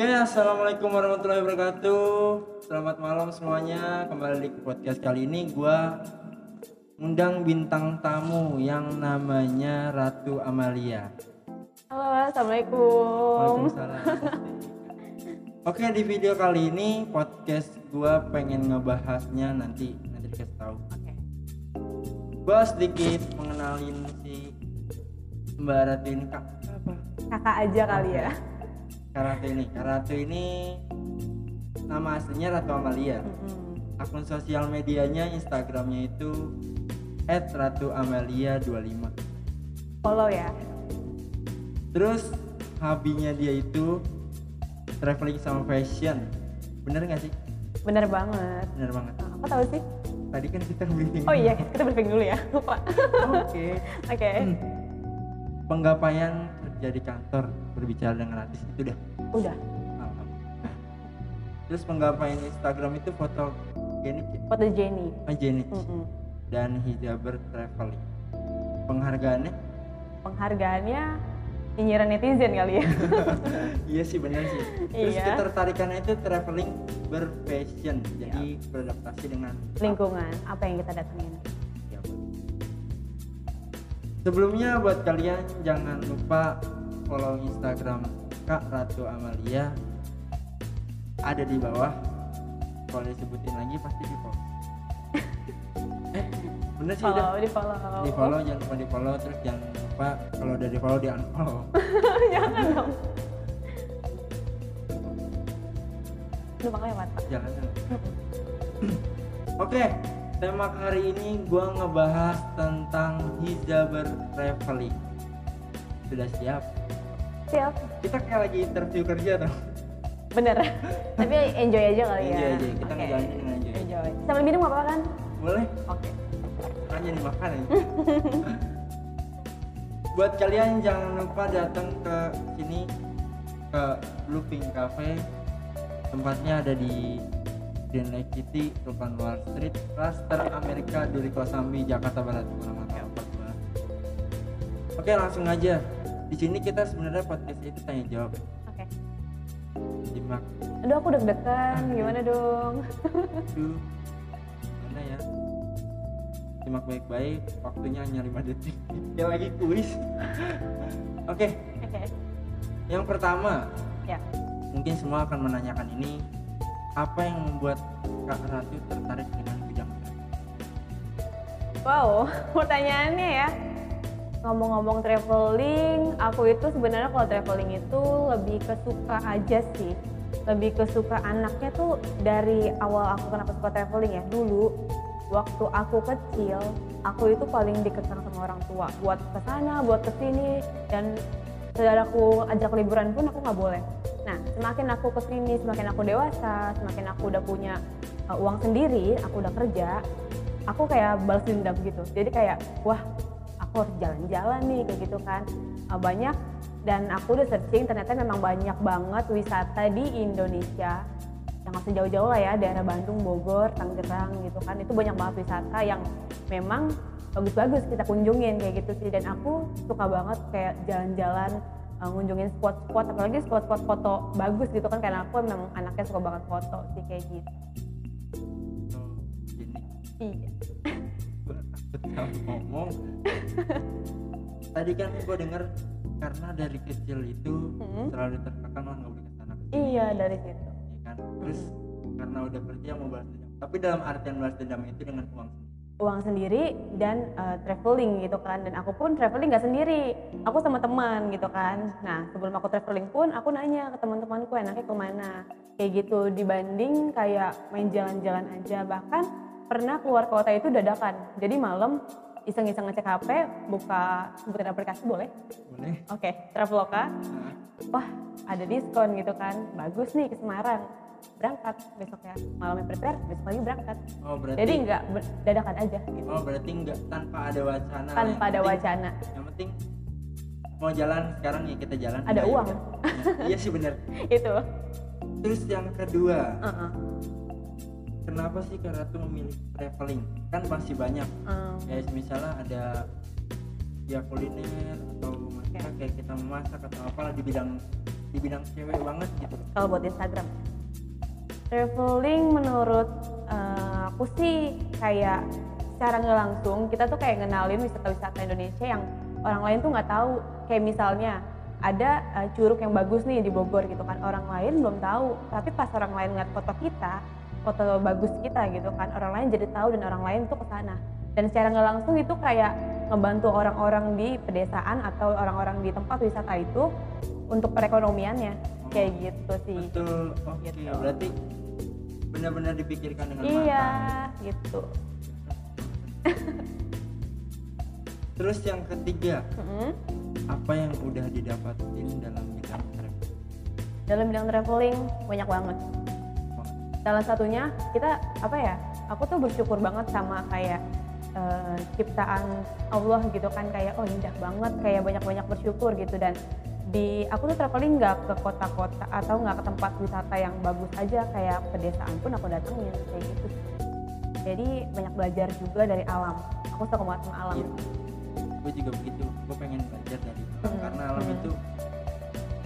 Oke, assalamualaikum warahmatullahi wabarakatuh. Selamat malam semuanya. Kembali di podcast kali ini, gua undang bintang tamu yang namanya Ratu Amalia. Halo, assalamualaikum. Waalaikumsalam. Oke, di video kali ini podcast gua pengen ngebahasnya nanti nanti dikasih tahu. Oke. Gua sedikit mengenalin si Mbak Ratu ini kak. Apa? Kakak aja kali ya. Kak Ratu ini, Kak Ratu ini nama aslinya Ratu Amalia. Mm-mm. akun sosial medianya Instagramnya itu @ratuamalia25 Follow ya. terus hobinya dia itu traveling sama fashion bener gak sih Bener banget. bener banget Ah, Apa tahu sih? tadi kan kita briefing Oh iya, kita briefing dulu ya. Lupa. oke Oke. Hmm. penggapaian kerja di kantor berbicara dengan artis itu dah Udah. Alhamdulillah. terus penggapaian Instagram itu foto genik Foto Jenny. genik Mm-mm. dan hijaber traveling penghargaannya Penghargaannya nyinyiran netizen kali ya. iya sih benar sih terus Iya. ketertarikannya itu traveling berfashion jadi Iya. beradaptasi dengan Lingkungan apa yang kita datengin. Ya, sebelumnya buat kalian jangan lupa follow instagram kak Ratu Amalia ada di bawah kalau disebutin lagi pasti di follow eh, bener sih udah Follow, di follow. di follow jangan lupa di follow terus jangan lupa kalau udah di follow di unfollow Jangan dong. Numpang lewat, Pak. jangan jangan. Oke, tema hari ini gua ngebahas tentang hijaber traveling. Sudah siap? Siap. Kita kayak lagi interview kerja tuh. Bener. Tapi enjoy aja kali ya. Enjoy aja, kita Oke. ngejalanin dengan enjoy. Enjoy. Sambil minum apa kan? Boleh? Oke. Hanya dimakan ya. Buat kalian jangan lupa datang ke sini ke Blue Pink Cafe. Tempatnya ada di Green Lake City, Wall Street, Cluster Amerika, Duri Kosambi, Jakarta Barat. Kurang lebih. Oke, langsung aja. Di sini kita sebenarnya podcast itu tanya jawab. Oke. Simak Aduh aku deg-degan, gimana dong? dulu. Mana ya? Simak baik-baik. Waktunya hanya 5 detik. Kayak lagi kuis. Oke, Oke. yang pertama Ya. mungkin semua akan menanyakan ini apa yang membuat Kak Ratu tertarik dengan bidang travel? Wow, pertanyaannya ya. Ngomong-ngomong traveling, aku itu sebenarnya kalau traveling itu lebih ke suka aja sih. Lebih ke suka anaknya tuh dari awal aku kenapa suka traveling ya. Dulu waktu aku kecil, aku itu paling dikekang sama orang tua buat ke sana, buat ke sini dan saudaraku ajak liburan pun aku nggak boleh. Nah, semakin aku ke sini, semakin aku dewasa, semakin aku udah punya uh, uang sendiri, aku udah kerja, aku kayak balas dendam gitu. Jadi kayak, wah, aku harus jalan-jalan nih kayak gitu kan. Uh, banyak dan aku udah searching ternyata memang banyak banget wisata di Indonesia yang usah jauh-jauh lah ya daerah Bandung, Bogor, Tangerang gitu kan itu banyak banget wisata yang memang bagus-bagus kita kunjungin kayak gitu sih dan aku suka banget kayak jalan-jalan uh, ngunjungin spot-spot apalagi spot-spot foto bagus gitu kan karena aku memang anaknya suka banget foto sih kayak gitu. Gini, iya. Ngomong. Tadi kan gue denger karena dari kecil itu Hmm. selalu terkekang oh nggak boleh ke sana iya dari situ. Ya kan? Terus karena udah kerja mau balas dendam. Tapi dalam artian balas dendam itu dengan uang sendiri uang sendiri dan uh, traveling gitu kan. Dan aku pun traveling nggak sendiri aku sama teman gitu kan. Nah sebelum aku traveling pun aku nanya ke teman-temanku enaknya ke mana. Kayak gitu dibanding kayak main jalan-jalan aja. Bahkan pernah keluar kota itu dadakan. Jadi malam iseng-iseng ngecek HP buka sebutin aplikasi boleh? Boleh. Oke Traveloka. Nah, wah ada diskon gitu kan. Bagus nih ke Semarang berangkat besok ya malamnya prepare besok lagi berangkat. Oh berarti jadi nggak dadakan aja gitu. Oh berarti nggak tanpa ada wacana tanpa Yang ada penting- wacana. Yang penting mau jalan sekarang ya kita jalan. Ada Nah, uang. ya iya sih bener. Itu. Terus yang kedua uh-uh. kenapa sih Kak Ratu memilih traveling? Kan masih banyak. Um, kayak misalnya ada ya kuliner atau maksudnya kayak kita memasak atau apalah di bidang di bidang cewek banget gitu. Kalau buat Instagram traveling menurut eh, aku sih kayak secara nggak langsung kita tuh kayak ngenalin wisata-wisata Indonesia yang orang lain tuh nggak tahu. Kayak misalnya ada eh, curug yang bagus nih di Bogor gitu kan. Orang lain belum tahu tapi pas orang lain ngeliat foto kita foto bagus kita gitu kan orang lain jadi tahu dan orang lain tuh ke sana. Dan secara nggak langsung itu kayak ngebantu orang-orang di pedesaan atau orang-orang di tempat wisata itu untuk perekonomiannya. Kayak gitu sih. Betul oke. Gitu. berarti benar-benar dipikirkan dengan iya matang gitu. Terus yang ketiga Mm-mm. apa yang udah didapatin dalam bidang travel dalam bidang traveling banyak banget. Salah satunya kita apa ya aku tuh bersyukur banget sama kayak eh, ciptaan Allah gitu kan kayak oh indah banget kayak banyak-banyak bersyukur gitu. Dan di aku tuh traveling nggak ke kota-kota atau nggak ke tempat wisata yang bagus aja kayak pedesaan pun aku datengin kayak gitu. Jadi banyak belajar juga dari alam. Aku suka banget sama alam. Iya. gue juga begitu. Gue pengen belajar dari alam. Hmm, karena alam hmm. itu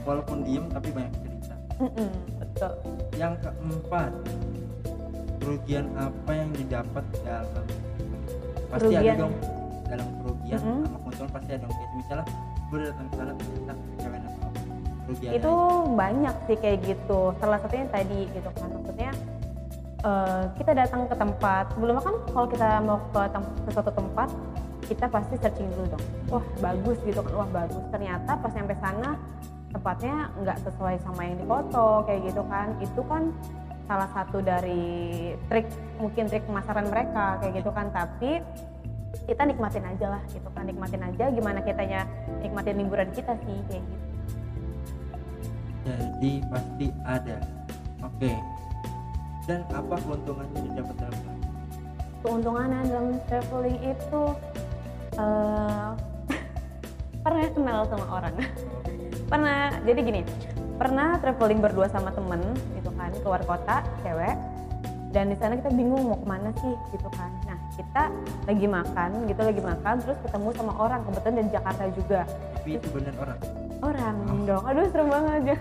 walaupun diem tapi banyak cerita. Mm-mm, betul. Yang keempat kerugian apa yang didapat dalam pasti ada Kerugian. dong. Dalam kerugian Mm-mm. sama keuntungan pasti ada dong. Kayak misalnya gue datang ke sana ternyata itu banyak sih kayak gitu. Salah satunya tadi gitu kan maksudnya eh, kita datang ke tempat sebelumnya kan kalau kita mau ke, tem- ke suatu tempat kita pasti searching dulu dong. Wah bagus gitu kan wah bagus. Ternyata pas sampai sana tempatnya nggak sesuai sama yang di foto kayak gitu kan. Itu kan salah satu dari trik mungkin trik pemasaran mereka kayak gitu kan. Tapi kita nikmatin aja lah gitu kan. Nikmatin aja gimana kitanya nikmatin liburan kita sih kayak gitu. Jadi pasti ada. Oke. Dan apa keuntungannya didapat dalam keuntungannya dalam traveling itu eh pernah kenal sama orang. Pernah jadi gini pernah traveling berdua sama temen gitu kan keluar kota cewek. Dan di sana kita bingung mau ke mana sih gitu kan kita lagi makan gitu lagi makan terus ketemu sama orang kebetulan dari Jakarta juga. Tapi itu benar orang? Orang dong. Aduh serem banget aja.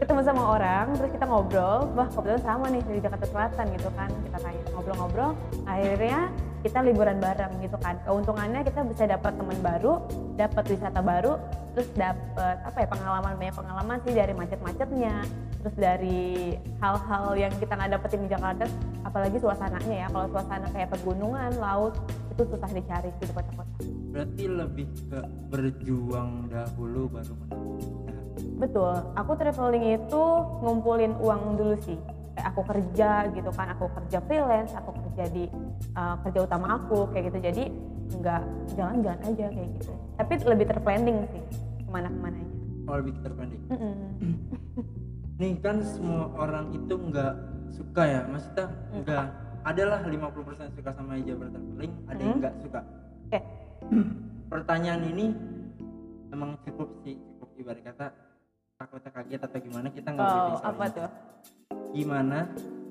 Ketemu sama orang terus kita ngobrol. Wah kebetulan sama nih dari Jakarta Selatan gitu kan. Kita tanya ngobrol-ngobrol. Akhirnya kita liburan bareng gitu kan. Keuntungannya kita bisa dapat teman baru dapat wisata baru terus dapat apa ya pengalaman banyak pengalaman sih dari macet-macetnya terus dari hal-hal yang kita nggak dapetin di Jakarta apalagi suasananya ya kalau suasana kayak pegunungan laut itu susah dicari sih di kota-kota berarti lebih ke berjuang dahulu baru menang Betul, aku traveling itu ngumpulin uang dulu sih. Kayak aku kerja gitu kan, aku kerja freelance, aku kerja di uh, kerja utama aku kayak gitu. Jadi nggak jalan-jalan aja kayak gitu. Tapi lebih terplanning sih ke mana-kemananya. oh lebih terpendek Mm-mm. nih kan semua orang itu nggak suka ya? Maksudnya nggak. adalah 50% suka sama hijab traveling ada yang Hmm. nggak suka. Oke, pertanyaan ini emang cukup sih cukup ibarat kata takutnya kaget atau gimana kita nggak oh, boleh apa tuh? gimana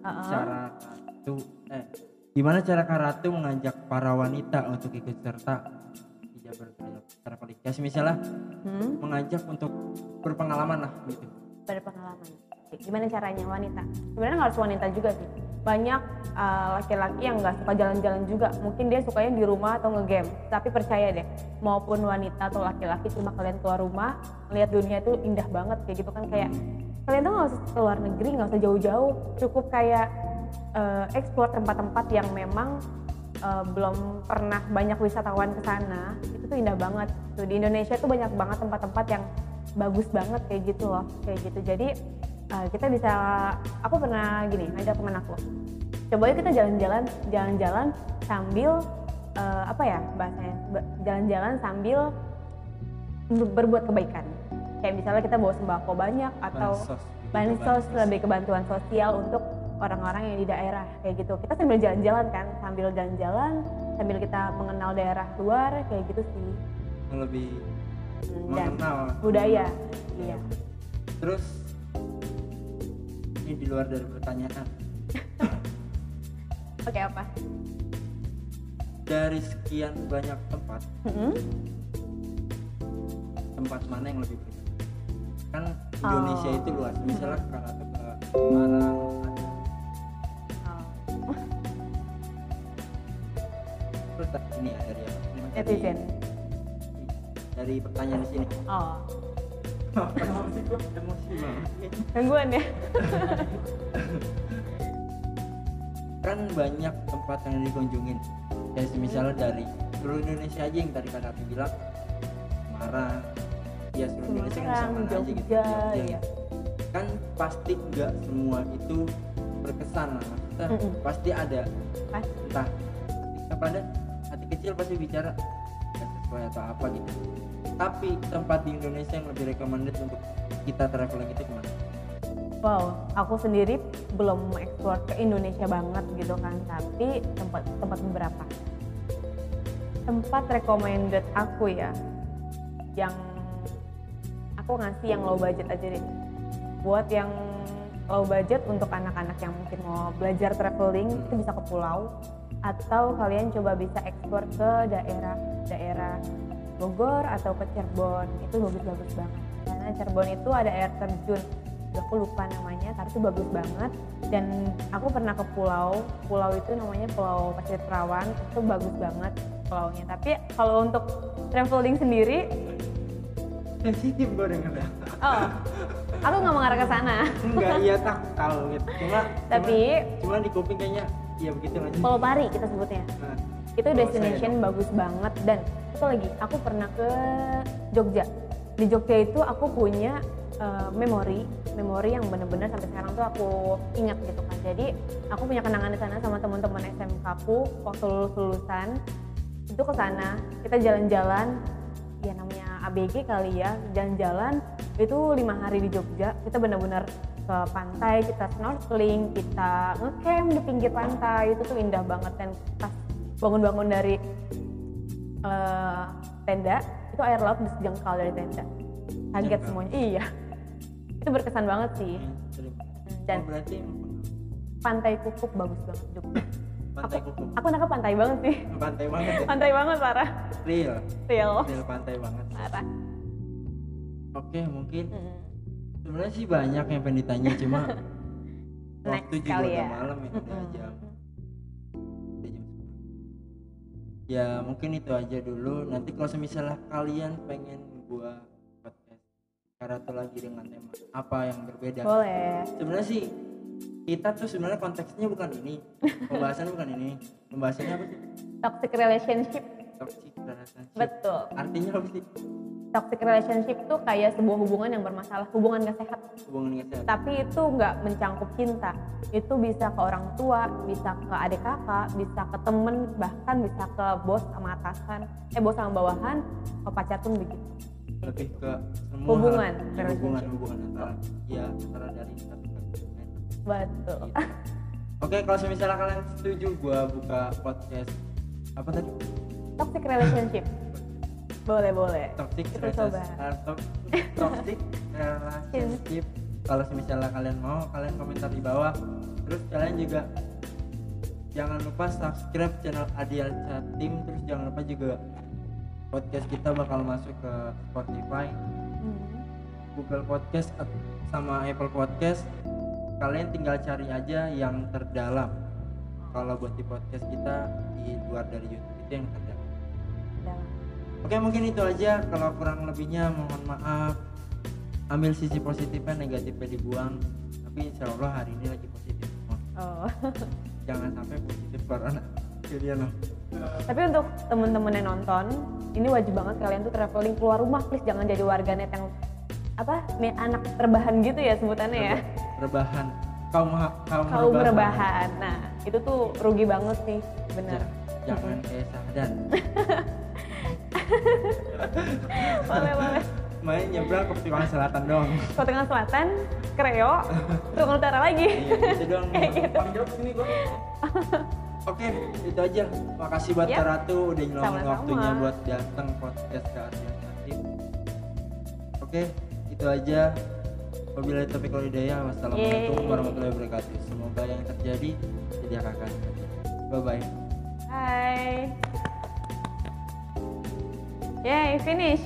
Uh-uh. cara Ratu eh gimana cara Kak Ratu mengajak para wanita untuk ikut serta hijab traveling ya misalnya Hmm, mengajak untuk berpengalaman lah gitu pada pengalaman. Oke, Gimana caranya wanita? Sebenarnya nggak harus wanita juga sih. Banyak uh, laki-laki yang nggak suka jalan-jalan juga. Mungkin dia sukanya di rumah atau ngegame. Tapi percaya deh, maupun wanita atau laki-laki cuma kalian keluar rumah, lihat dunia itu indah banget kayak gitu kan kayak kalian tuh nggak usah keluar negeri, nggak usah jauh-jauh, cukup kayak uh, explore tempat-tempat yang memang uh, belum pernah banyak wisatawan ke sana. Itu tuh indah banget. Tuh di Indonesia tuh banyak banget tempat-tempat yang bagus banget kayak gitu loh kayak gitu. Jadi uh, kita bisa aku pernah gini ngajak teman aku. Coba yuk kita jalan-jalan jalan-jalan sambil uh, apa ya bahasanya? Ba- jalan-jalan sambil ber- berbuat kebaikan. Kayak misalnya kita bawa sembako banyak atau Bansos, lebih ke bantuan sosial untuk orang-orang yang di daerah kayak gitu. Kita sambil jalan-jalan kan sambil jalan-jalan sambil kita mengenal daerah luar kayak gitu sih. Lebih dan mengenal. budaya. Iya. Terus ini di luar dari pertanyaan. Oke apa? Dari sekian banyak tempat Mm-mm. tempat mana yang lebih berkesan kan Indonesia Oh. itu luas. Misalnya kalau ke Semarang Oh, terus ini ya netizen. Dari pertanyaan di sini. Oh, sih gua emosi banget gangguan ya? kan banyak tempat yang dikunjungin. Kayak misalnya dari seluruh Indonesia aja yang tadi kata aku bilang. Semarang. Ya seluruh Indonesia kan sama aja gitu. Iya. kan pasti nggak semua itu berkesan lah. Maksudnya Mm-mm. pasti ada. Pas. entah kepada hati kecil pasti bicara sesuai atau apa gitu tapi tempat di Indonesia yang lebih recommended untuk kita traveling itu ke mana? Wow, aku sendiri belum ekspor ke Indonesia banget gitu kan, tapi tempat tempat beberapa. Tempat recommended aku ya, yang aku ngasih yang low budget aja deh. Buat yang low budget untuk anak-anak yang mungkin mau belajar traveling itu bisa ke pulau atau kalian coba bisa ekspor ke daerah-daerah Bogor atau ke Cirebon itu bagus-bagus banget. Karena Cirebon itu ada air terjun. Aku lupa namanya tapi itu bagus banget. Dan aku pernah ke pulau pulau itu namanya Pulau Pasir Perawan itu bagus banget pulaunya tapi kalau untuk traveling sendiri sensitif gue dengernya oh aku nggak mengarah ke sana. Enggak iya tak tahu gitu. Cuma Tapi- cuma, cuma di kuping kayaknya iya begitu aja. Pulau Pari kita sebutnya. Nah, itu Kalau destination bagus banget dan satu lagi aku pernah ke Jogja. Di Jogja itu aku punya uh, memori memori yang bener-bener sampai sekarang tuh aku ingat gitu kan. Jadi aku punya kenangan di sana sama teman-teman SMK aku waktu lulus lulusan itu ke sana kita jalan-jalan ya namanya ABG kali ya jalan-jalan. Itu lima hari di Jogja kita bener-bener ke pantai kita snorkeling kita ngecamp di pinggir pantai. Itu tuh indah banget dan pas bangun-bangun dari eh, tenda itu air laut bisa jengkal dari tenda. Kaget semuanya. Iya. Itu berkesan banget sih. Iya, terima. dan Oh, berarti pantai kukuk bagus banget Jogja pantai aku, aku nangkep pantai banget sih. Pantai banget ya? Pantai banget parah. Real. Real. Real pantai banget parah. Oke mungkin Mm. sebenarnya sih banyak yang pengen ditanya cuma waktu juga udah ya. malam ya udah jam ya mungkin itu aja dulu. Nanti kalau misalnya kalian pengen gua podcast karatu lagi dengan tema apa yang berbeda? Boleh. Sebenarnya sih kita tuh sebenarnya konteksnya bukan ini. Pembahasannya bukan ini. Pembahasannya apa sih? Toxic relationship. Toxic relationship. Betul. Artinya apa sih toxic relationship tuh kayak sebuah hubungan yang bermasalah hubungan gak sehat. Hubungan yang sehat. Tapi itu nggak mencangkup cinta. Itu bisa ke orang tua bisa ke adik kakak bisa ke temen bahkan bisa ke bos sama atasan. Eh bos sama bawahan ke pacar pun begitu. Lebih ke semua Hubungan, hal- ya, relationship. hubungan hubungan antara ya antara dari satu betul. Gitu. oke kalau misalnya kalian setuju gua buka podcast apa tadi? Toxic relationship boleh boleh. Toxic Kita coba. to- toxic relationship kalau misalnya kalian mau kalian komentar di bawah. Terus kalian juga jangan lupa subscribe channel Adial Team. Terus jangan lupa juga podcast kita bakal masuk ke Spotify Hmm. Google Podcast sama Apple Podcast. Kalian tinggal cari aja yang terdalam. Kalau buat di podcast kita di luar dari YouTube itu yang terdalam. Dalam. Oke mungkin itu aja. Kalau kurang lebihnya mohon maaf. Ambil sisi positifnya negatifnya dibuang. Tapi insya Allah hari ini lagi positif. Semua oh. Jangan sampai positif corona jadi loh tapi untuk temen-temen yang nonton ini wajib banget kalian tuh traveling keluar rumah. Please jangan jadi warganet yang apa anak rebahan gitu ya sebutannya ya. Rebahan kaum kaum, kaum rebahan nah itu tuh rugi banget sih. Bener Ja- jangan kayak Sahdan boleh boleh main nyebrang ke Tiwangan Selatan doang Kota Tengah Selatan Kreo Tunggal Utara lagi iya gitu doang Kayak gitu. panggil sini gua oke itu aja makasih buat Yap. Kak Ratu udah Sama-sama. waktunya buat datang podcast ke Arya Natif oke itu aja Wabillahi taufiq wal hidayah. Wassalamualaikum warahmatullahi wabarakatuh. Semoga yang terjadi jadi akan Bye bye. Hai Yay finish